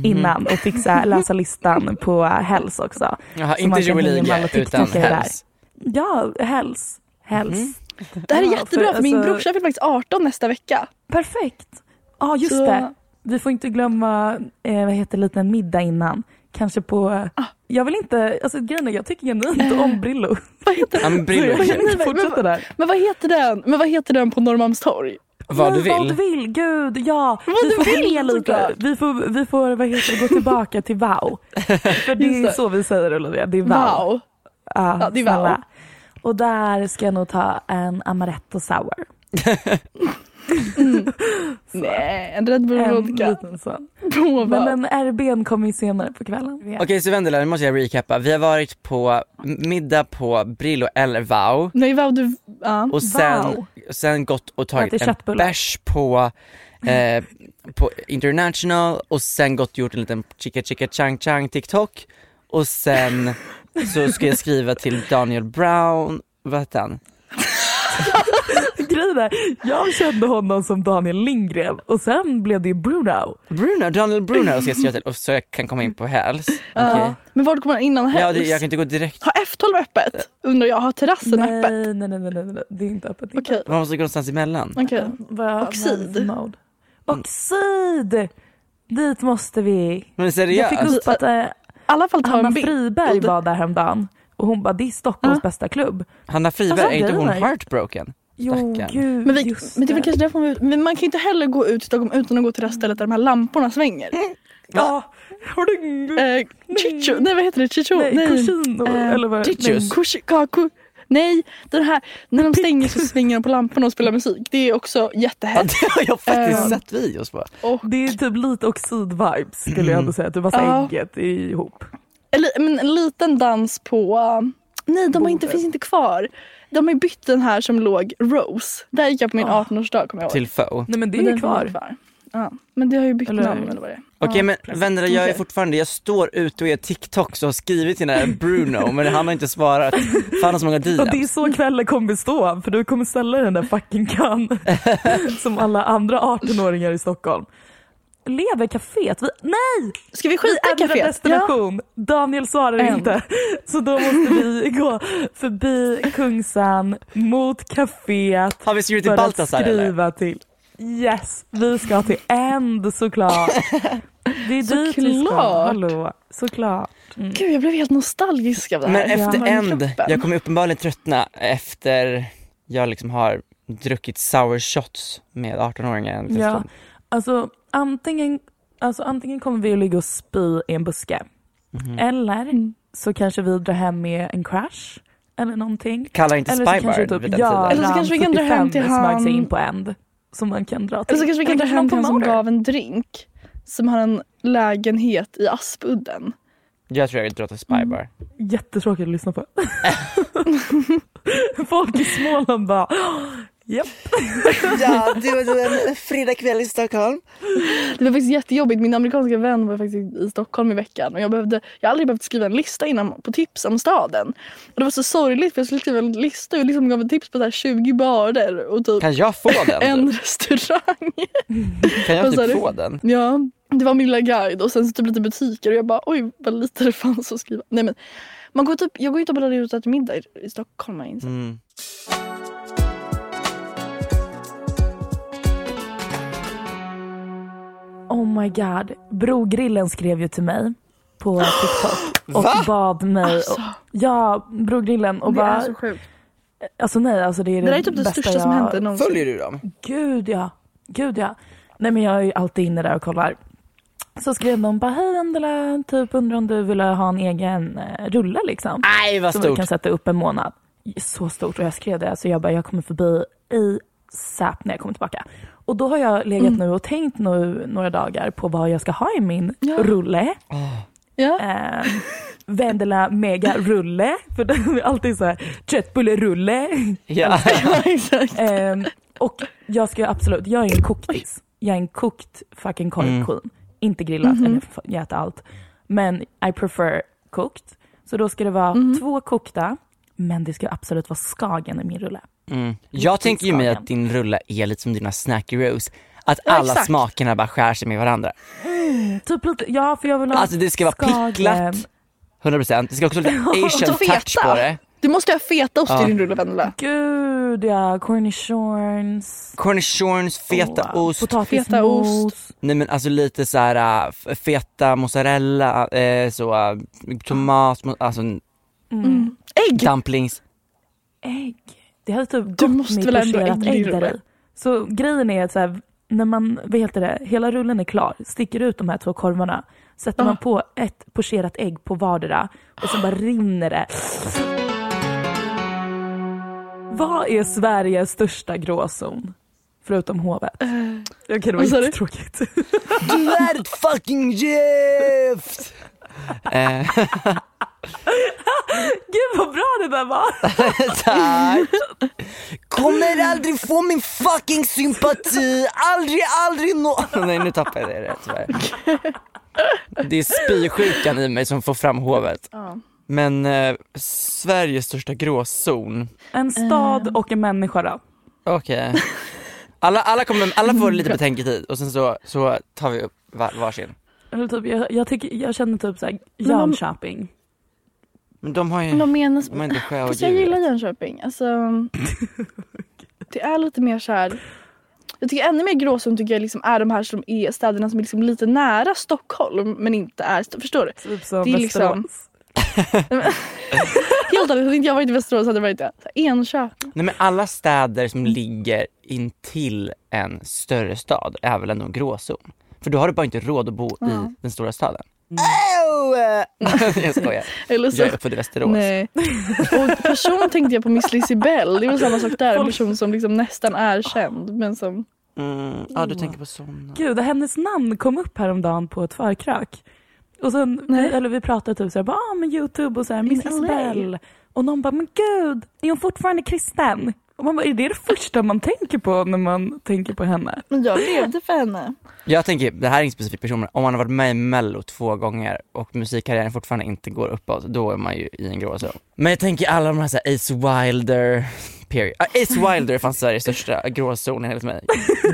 innan och fixa läsa listan på Hells också. Jaha, Så inte kan Joel hänga med alla Ige utan. Hells. Ja, Hells. Hells. Det här är Ja, jättebra för, för min alltså- brorsa fyller faktiskt 18 nästa vecka. Perfekt. Ja, just Så- det. Vi får inte glömma, eh, vad heter liten middag innan. Kanske på, Ah. jag vill inte, alltså grejen är, jag tycker genuint om Brillo. Vad heter Så Brillo jag är kan kul. inte fortsätta där. Men vad heter den? Men vad heter den på Norrmalmstorg? Vad du Men Vad du vill. vill, gud ja. Vad vi du får vill, ner lite. såklart. Vi får, vi får vad heter det, gå tillbaka till wow. För det är så vi säger Olivia, det är wow. Wow. Ja, Ja, det är wow. Och där ska jag nog ta en amaretto sour. Nej, en Red Bull En vodka. liten Men en RBn kommer ju senare på kvällen. Okej så Vendela, nu måste jag recappa. Vi har varit på middag på Brillo eller Wow Nej, wow, du... Ja. och sen, Wow. sen gått och tagit en bärs på, eh, på international och sen gått och gjort en liten chicka chicka chang chang TikTok och sen så ska jag skriva till Daniel Brown, vad heter han? Grejen är, jag kände honom som Daniel Lindgren och sen blev det Bruno. Bruno, Daniel Bruno ska jag skriva till och så jag kan komma in på Hells. Okej. Ja. Men vart kommer man innan Ja, helst? det, jag kan inte gå direkt. Har F12 öppet? Undrar jag, har terrassen öppet? Nej, nej, nej, nej, nej, nej, det är inte öppet. Okej, Man måste gå någonstans emellan. okej. Vad- Oxid. Oxid! Dit måste vi. Men Jag seriöst? fick upp att I alla fall ta Hanna. Friberg var där häromdagen och hon bara, det är Stockholms Ja. bästa klubb. Hanna Friberg, Alltså, är inte hon heartbroken? Jo, gud, Men, vi, men det är väl kanske därför man, men man kan ju inte heller gå ut i Stockholm utan att gå till raststället där de här lamporna svänger. Ja. Har du... Eh, chicho, nej vad heter det? Chicho? Nej, Cucino, Eh, eller vad? Chichos. Kaku. Nej, den här när de stänger så svänger de på lamporna och spelar musik. Det är också Ja, jättehett. det har jag faktiskt Eh, sett videos på. Och, Det är typ lite oxid-vibes skulle jag ändå säga. Typ massa Ja. ägget ihop. eller, men en liten dans på... Nej, de har inte, finns inte kvar. De har ju bytt den här som låg Rose. Där gick jag på min Ah. 18-årsdag kommer jag ihåg. Till Fo. Nej men det Men är den kvar. kvar. Ja, men det har ju bytt Eller- namn eller vad det är. Okej ja. men vänner, jag är fortfarande, jag står ute och är TikToks och har skrivit till den här Bruno men han har inte svarat. Fan han har så många Och det är DMs. så kvällen kommer bestå, för du kommer ställa den där fucking kan som alla andra 18-åringar i Stockholm. Lever kaféet? Vi, nej! Ska vi skita i kaféet? destination. Daniel svarar inte. Så då måste vi gå förbi Kungsan mot kaféet Har vi skrivit till Baltasar eller? skriva till. Yes, vi ska till End såklart. Det är dit vi ska. Såklart. Hallå, såklart. Mm. Gud, jag blev helt nostalgisk av det här. Men efter den End, kroppen. jag kommer uppenbarligen tröttna efter jag liksom har druckit sour shots med 18-åringar en liten Ja. Alltså antingen, alltså antingen kommer vi att ligga och spy i en buske. Mhm. Eller Mm. så kanske vi drar hem med en crash. Eller någonting. Kallar inte Eller så Spybar kanske vid typ den tiden. Eller så kanske vi kan dra hem 75 till han- in på End. Som man kan dra till. Eller så kanske vi kan dra Eller hem till han som gav en drink. Som har en lägenhet i Aspudden. Jag tror jag vill dra till Spybar. Jättetråkigt att lyssna på. Folk i Småland bara Japp. Ja, det var en fredagkväll i Stockholm. Det var faktiskt jättejobbigt. Min amerikanska vän var faktiskt i Stockholm i veckan. Och jag, behövde, jag har aldrig behövt skriva en lista innan på tips om staden. Och det var så sorgligt för jag skulle skriva en lista och liksom gav en tips på så här 20 barer och typ Kan jag få den? en restaurang. Kan jag typ få den? Ja, det var min lilla guide och sen så typ lite butiker och jag bara oj vad lite det fanns att skriva. Nej men man går typ, jag går inte och bara ut och äter middag i, i Stockholm. har jag Oh my god. Brogrillen skrev ju till mig på TikTok och Va? bad mig. Alltså, ja, Brogrillen och det är bara. så sjukt. Alltså nej, alltså det är Det det, där är typ det bästa största som jag... hänt någonsin. Följer du dem? Gud ja, gud ja. Nej men jag är ju alltid inne där och kollar. Så skrev de bara, hej Angela, typ undrar om du vill ha en egen eh, rulle liksom. Nej vad Som vi stort. kan sätta upp en månad. Så stort och jag skrev det, så jag bara, jag kommer förbi i SAP när jag kommer tillbaka. Och då har jag legat Mm. nu och tänkt nu några dagar på vad jag ska ha i min Ja. rulle. Ja. Eh, Vendela mega rulle, för det är alltid så här köttbullerulle. Ja. ja exakt. Ehm, och jag ska absolut, jag är en koktis. Jag är en kokt fucking korvqueen. Inte grillat, eller f- jag äter allt. Men I prefer kokt. Så då ska det vara Mhm. två kokta, men det ska absolut vara skagen i min rulle. Mm. Jag tänker ju mig att din rulle är lite som dina snacky rose. Att Ja, alla exakt. smakerna bara skär sig med varandra. Typ lite, ja för jag vill ha Alltså det ska vara skagen. picklat, 100%. Det ska också vara lite asian feta. touch på det. Du måste ha fetaost Ja. i din rulle Vendela. Gud ja, cornichons. Cornichons, feta Oh, ost. Potatismos. Feta ost. Nej men alltså lite så här äh, feta mozzarella, eh, så äh, tomat, alltså Mm. Ägg! dumplings. Ägg. Det hade typ Du gått måste med pocherat ägg där i. Så grejen är att så här, när man, vad heter det, hela rullen är klar, sticker ut de här två korvarna, sätter Ja. man på ett pocherat ägg på vardera och så bara rinner det. Vad är Sveriges största gråzon? Förutom hovet. Jag kan det du? jättetråkigt. Du är ett fucking gift! Eh, Gud vad bra det där var! tack! Kommer aldrig få min fucking sympati, aldrig, aldrig nå... Nej nu tappade jag det tyvärr. Det är spysjukan i mig som får fram hovet. Ja. Men eh, Sveriges största gråzon, En stad och en människa då. okej. Alla, alla, kommer, alla får lite betänketid och sen så, så tar vi upp var, varsin. Eller typ, jag, jag, tycker, jag känner typ såhär, Jönköping. Men de har ju, Men de menar... de har inte Fast jag gillar. Jönköping. Alltså, det är lite mer så här. Jag tycker ännu mer gråzon tycker jag liksom är de här som är städerna som är liksom lite nära Stockholm men inte är st- Förstår du? Typ som Det är liksom-. Helt ärligt, hade inte jag varit i Västerås hade jag varit det. Enköping. Nej men alla städer som ligger intill en större stad är väl ändå en gråzon? För då har du bara inte råd att bo Ja. i den stora staden. Oh! jag skojar. Eller så, Jag är uppfödd i Västerås. nej. Och person tänkte jag på Miss Lisibell. Det är väl samma sak där. En person som liksom nästan är känd men som... Mm, ja du tänker på sådana. Gud, hennes namn kom upp häromdagen på ett förkrök. Och sen, Nej. eller vi pratade typ såhär, bara, ah, med Youtube och såhär, Miss. Isabel. Och någon bara, men gud, är hon fortfarande kristen? Och man bara, är det det första man tänker på när man tänker på henne? Men jag levde för henne. Jag tänker, det här är ingen specifik person, men om man har varit med i mello två gånger och musikkarriären fortfarande inte går uppåt, då är man ju i en gråzon. Men jag tänker alla de här, så här Ace Wilder, period. Ah, Ace Wilder är fan Sveriges största gråzon enligt mig.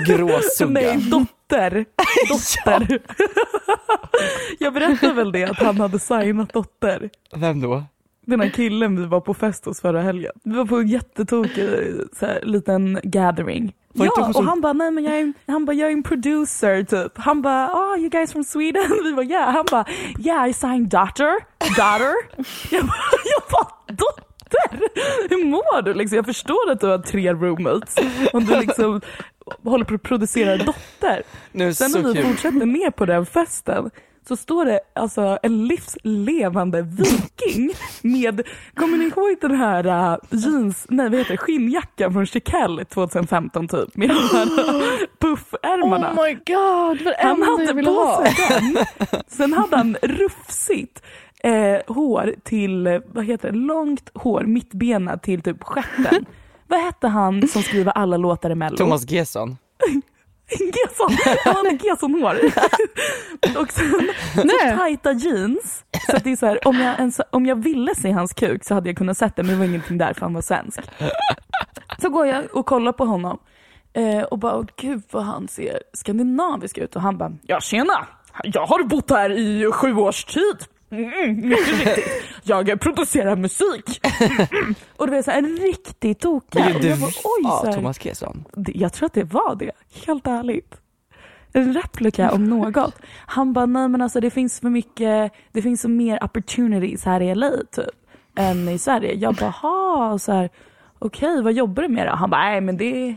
Gråsugga. Nej, dotter. Dotter. Jag berättade väl det, att han hade signat dotter. Vem då? Den här killen vi var på fest hos förra helgen. Vi var på en jättetokig så här, liten gathering. Var ja, och han bara, nej men jag är, han bara, jag är en producer typ. Han bara, oh you guys from Sweden? Vi bara, yeah. Han bara, yeah I signed daughter, daughter. jag bara, jag bara, dotter? Hur mår du liksom? Jag förstår att du har tre roommates. Om du liksom håller på att producera dotter. Nu, Sen när vi kul. fortsätter ner på den festen så står det alltså en livslevande viking med, kommer ni ihåg den här uh, jeans, nej vad heter det, skinnjackan från Chiquelle 2015 typ med de här puffärmarna. Oh my god, vad han hade på ha. sig den. Sen hade han rufsigt eh, hår till, vad heter det, långt hår, mittbena till typ stjärten. vad hette han som skriver alla låtar i Mello? Thomas Gesson. Gesson, han hade Gesson-hår. och sen så tajta jeans. Så det är så här, om, jag ens, om jag ville se hans kuk så hade jag kunnat sett det men det var ingenting där för han var svensk. Så går jag och kollar på honom eh, och bara, gud vad han ser skandinavisk ut. Och han bara, ja tjena, jag har bott här i sju års tid. Mm, mycket riktigt. Jag producerar musik. Mm. Och det var så här, en riktig tokig. Vill Och du här, Thomas Gesson? Jag tror att det var det, helt ärligt. En replika om något. Han bara, nej men alltså det finns för mycket, det finns så mer opportunities här i LA typ, än i Sverige. Jag bara, ha, så här, okej vad jobbar du med då? Han bara, nej men det,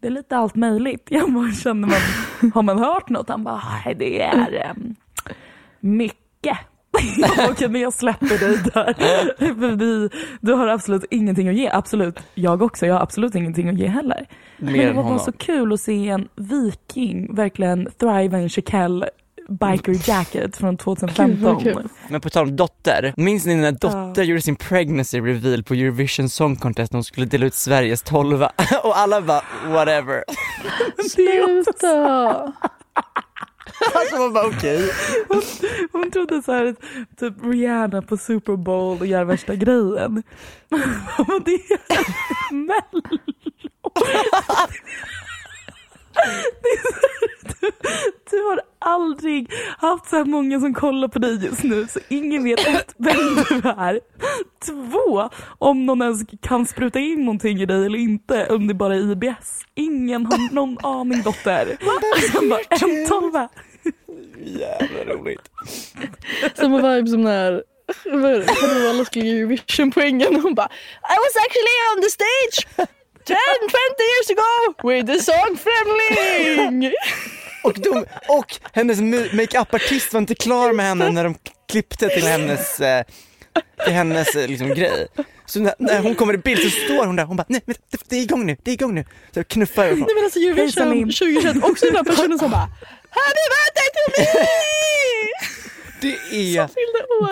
det är lite allt möjligt. Jag bara, känner man, har man hört något? Han bara, nej det är um, mycket. Okej men jag släpper dig där. För vi, du har absolut ingenting att ge. Absolut, jag också. Jag har absolut ingenting att ge heller. Men Mer det än var bara så kul att se en viking verkligen thrive in Chiquelle biker jacket från Gud, 2015. vad kul. Men på tal om dotter, minns ni när dotter gjorde sin pregnancy reveal på Eurovision Song Contest när hon skulle dela ut Sveriges tolva och alla bara whatever. Sluta! Alltså man bara okej. Hon trodde så här, typ Rihanna på Super Bowl och gör värsta grejen. Men det är Mello. Du, du har aldrig haft så här många som kollar på dig just nu så ingen vet ett, vem du är. Två, om någon ens kan spruta in någonting i dig eller inte, om det bara är IBS. Ingen har någon aning dotter. Sen bara en tolva. Jävla roligt. Samma vibe som när Carola skulle ge Eurovision-poängen och hon bara I was actually on the stage 10, 20 years ago with the song Främling! Och, de, och hennes makeup-artist var inte klar med henne när de klippte till hennes, eh, till hennes eh, liksom, grej. Så när, när hon kommer i bild så står hon där, hon bara nej men det, det är igång nu, det är igång nu. Så knuffar jag Nej men alltså Eurovision Salim. 2021 också den där personen som bara Happy birthday to me! Det är,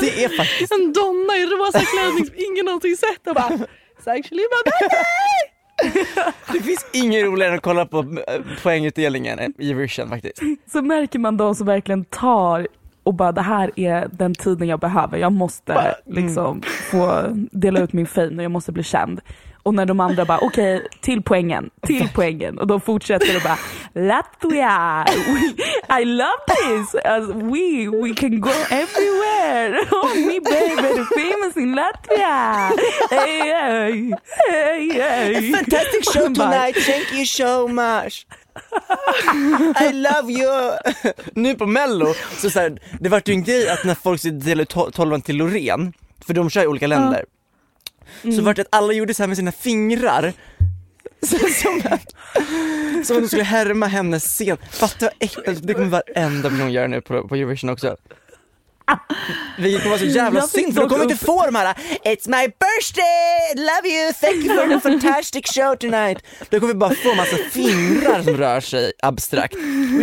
det är faktiskt, En donna i rosa klänning som ingen någonsin sett och bara It's actually my birthday! det finns ingen roligare än att kolla på eh, poängutdelningen än Eurovision faktiskt. så märker man de som verkligen tar och bara det här är den tiden jag behöver. Jag måste liksom få dela ut min fame och jag måste bli känd. Och när de andra bara okej, till poängen, till poängen. Och de fortsätter och bara Latvia, we, I love this, Alltså, we, we can go everywhere. Oh, me baby, famous in Latvia. Hey, hey, hey, hey. Fantastic show tonight, thank you so much. I love you. nu på mello, så, så här, det vart ju en grej att när folk delade ut tol- tolvan till Loreen, för de kör i olika länder, så vart det att alla gjorde så här med sina fingrar som, som att de skulle härma hennes scen. Fatta vad äckligt, det kommer varenda person göra nu på, på Eurovision också. Vilket kommer vara så jävla Jag synd för de kommer inte få de här It's my birthday, love you, thank you for the fantastic show tonight. Då kommer vi bara få massa fingrar som rör sig abstrakt.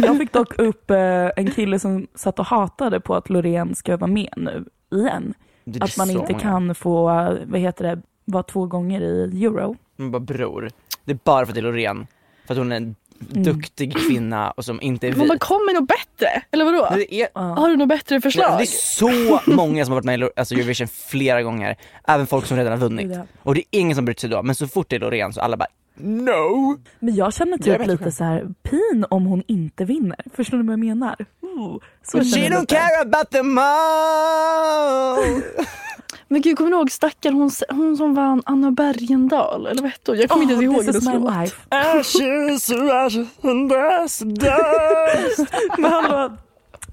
Jag fick dock upp eh, en kille som satt och hatade på att Loreen ska vara med nu igen. Det Att man inte många. kan få, vad heter det, vara två gånger i euro. Man bara bror, det är bara för att det är Loreen. För att hon är en Mm. duktig kvinna och som inte är Men man vit. kommer nog bättre, eller vadå? Det är, Har du något bättre förslag? det är så många som har varit med i alltså Eurovision flera gånger, även folk som redan har vunnit. Ja. Och det är ingen som bryr sig då, men så fort det är Loreen så alla bara No! Men jag känner Jag typ vet lite så här pin om hon inte vinner. Förstår du vad jag menar? Ooh, så she don't care about them all! Men gud, kommer du ihåg stackarn hon, hon som vann Anna Bergendahl? Eller vad hette hon? Jag kommer inte ens ihåg Oh, this is hennes låt. life. Ashes, ashes and dust, dust. Men hallå,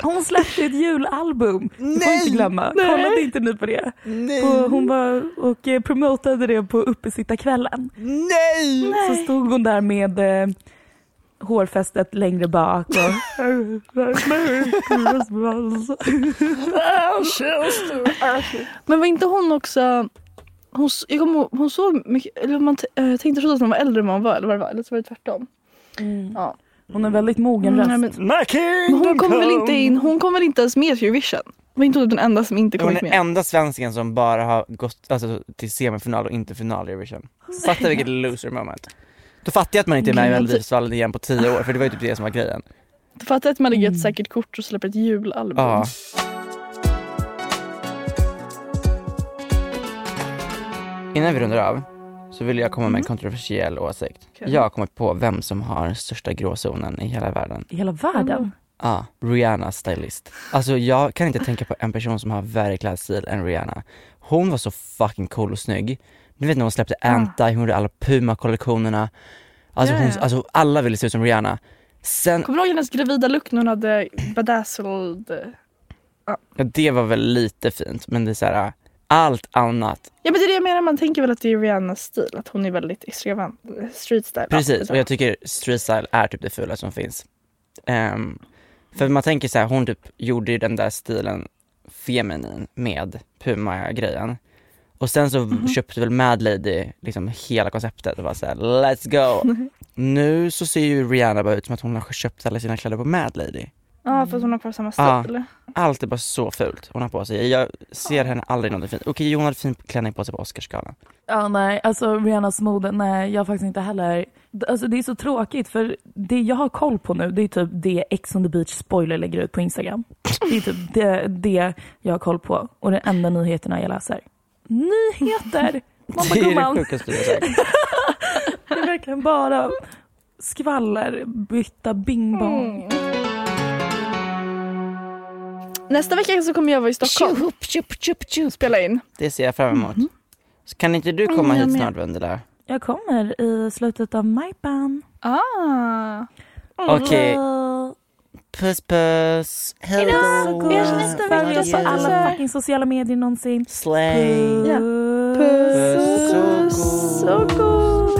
hon släppte ett julalbum. Det får inte Nej! glömma. Nej. Kollade inte ni på det? Nej! På, hon var och eh, promotade det på uppesittarkvällen. Nej! Så stod hon där med eh, hårfästet längre bak och. Men var inte hon också... Hon, jag kommer hon såg mycket, eller man eh, tänkte förstås att hon var äldre än hon var, eller vad det var, eller så var det tvärtom. Ja. Hon har väldigt mogen Mm, röst. nej, men, hon kom väl inte in, hon kom väl inte ens med till Eurovision? Var inte hon den enda som inte Hon kommit är den med? enda svensken som bara har gått alltså, till semifinal och inte final i Eurovision. Fatta vilket loser moment. Då fattar jag att man inte är med i. Melodifestivalen igen på tio år, för det var ju typ det som var grejen. Du fattar att man lägger Mm. ett säkert kort och släpper ett julalbum? Ja. Innan vi rundar av så vill jag komma med en kontroversiell åsikt. Okej. Jag har kommit på vem som har största gråzonen i hela världen. I hela världen. Ja, Rihanna stylist. Alltså jag kan inte tänka på en person som har värre klädstil än Rihanna. Hon var så fucking cool och snygg. Du vet när hon släppte Anti, hon gjorde alla Puma-kollektionerna. Alltså, hon, Ja, ja. alltså alla ville se ut som Rihanna. Sen, Kommer du ihåg hennes gravida look när hon hade bedazzled? ja, det var väl lite fint men det är så här. allt annat. Ja men det är det jag menar, man tänker väl att det är Rihannas stil, att hon är väldigt extravant, street style. Ja, Precis, det och jag tycker street style är typ det fula som finns. Ehm, för man tänker så här, hon typ gjorde ju den där stilen feminin med Puma-grejen. Och sen så Mhm. köpte väl Mad Lady liksom hela konceptet och var såhär let's go. nu så ser ju Rihanna bara ut som att hon har köpt alla sina kläder på Mad Lady. Ja för att hon har kvar samma stil. Allt är bara så fult hon har på sig. Jag ser henne aldrig något fint. Okej hon hade fin klänning på sig på Oscarsgalan. Ja nej, alltså Rihannas mode, nej jag har faktiskt inte heller. Alltså det är så tråkigt för det jag har koll på nu det är typ det Ex on the beach spoiler lägger ut på Instagram. Det är typ det, det jag har koll på och det enda nyheterna jag läser. Nyheter! Man bara Det är det sjukaste jag sagt. det är verkligen bara skvaller, bytta bing bong. Nästa vecka så kommer jag vara i Stockholm och spela in. Det ser jag fram emot. Så kan inte du komma Mm, hit snart Vendela? Jag kommer i slutet av majpan. Ah. Okej, Uh, puss puss, hejdå! Vi hörs nästa vecka, Följ oss på alla fucking sociala medier någonsin. Slay! Ja. Puss. Puss och god.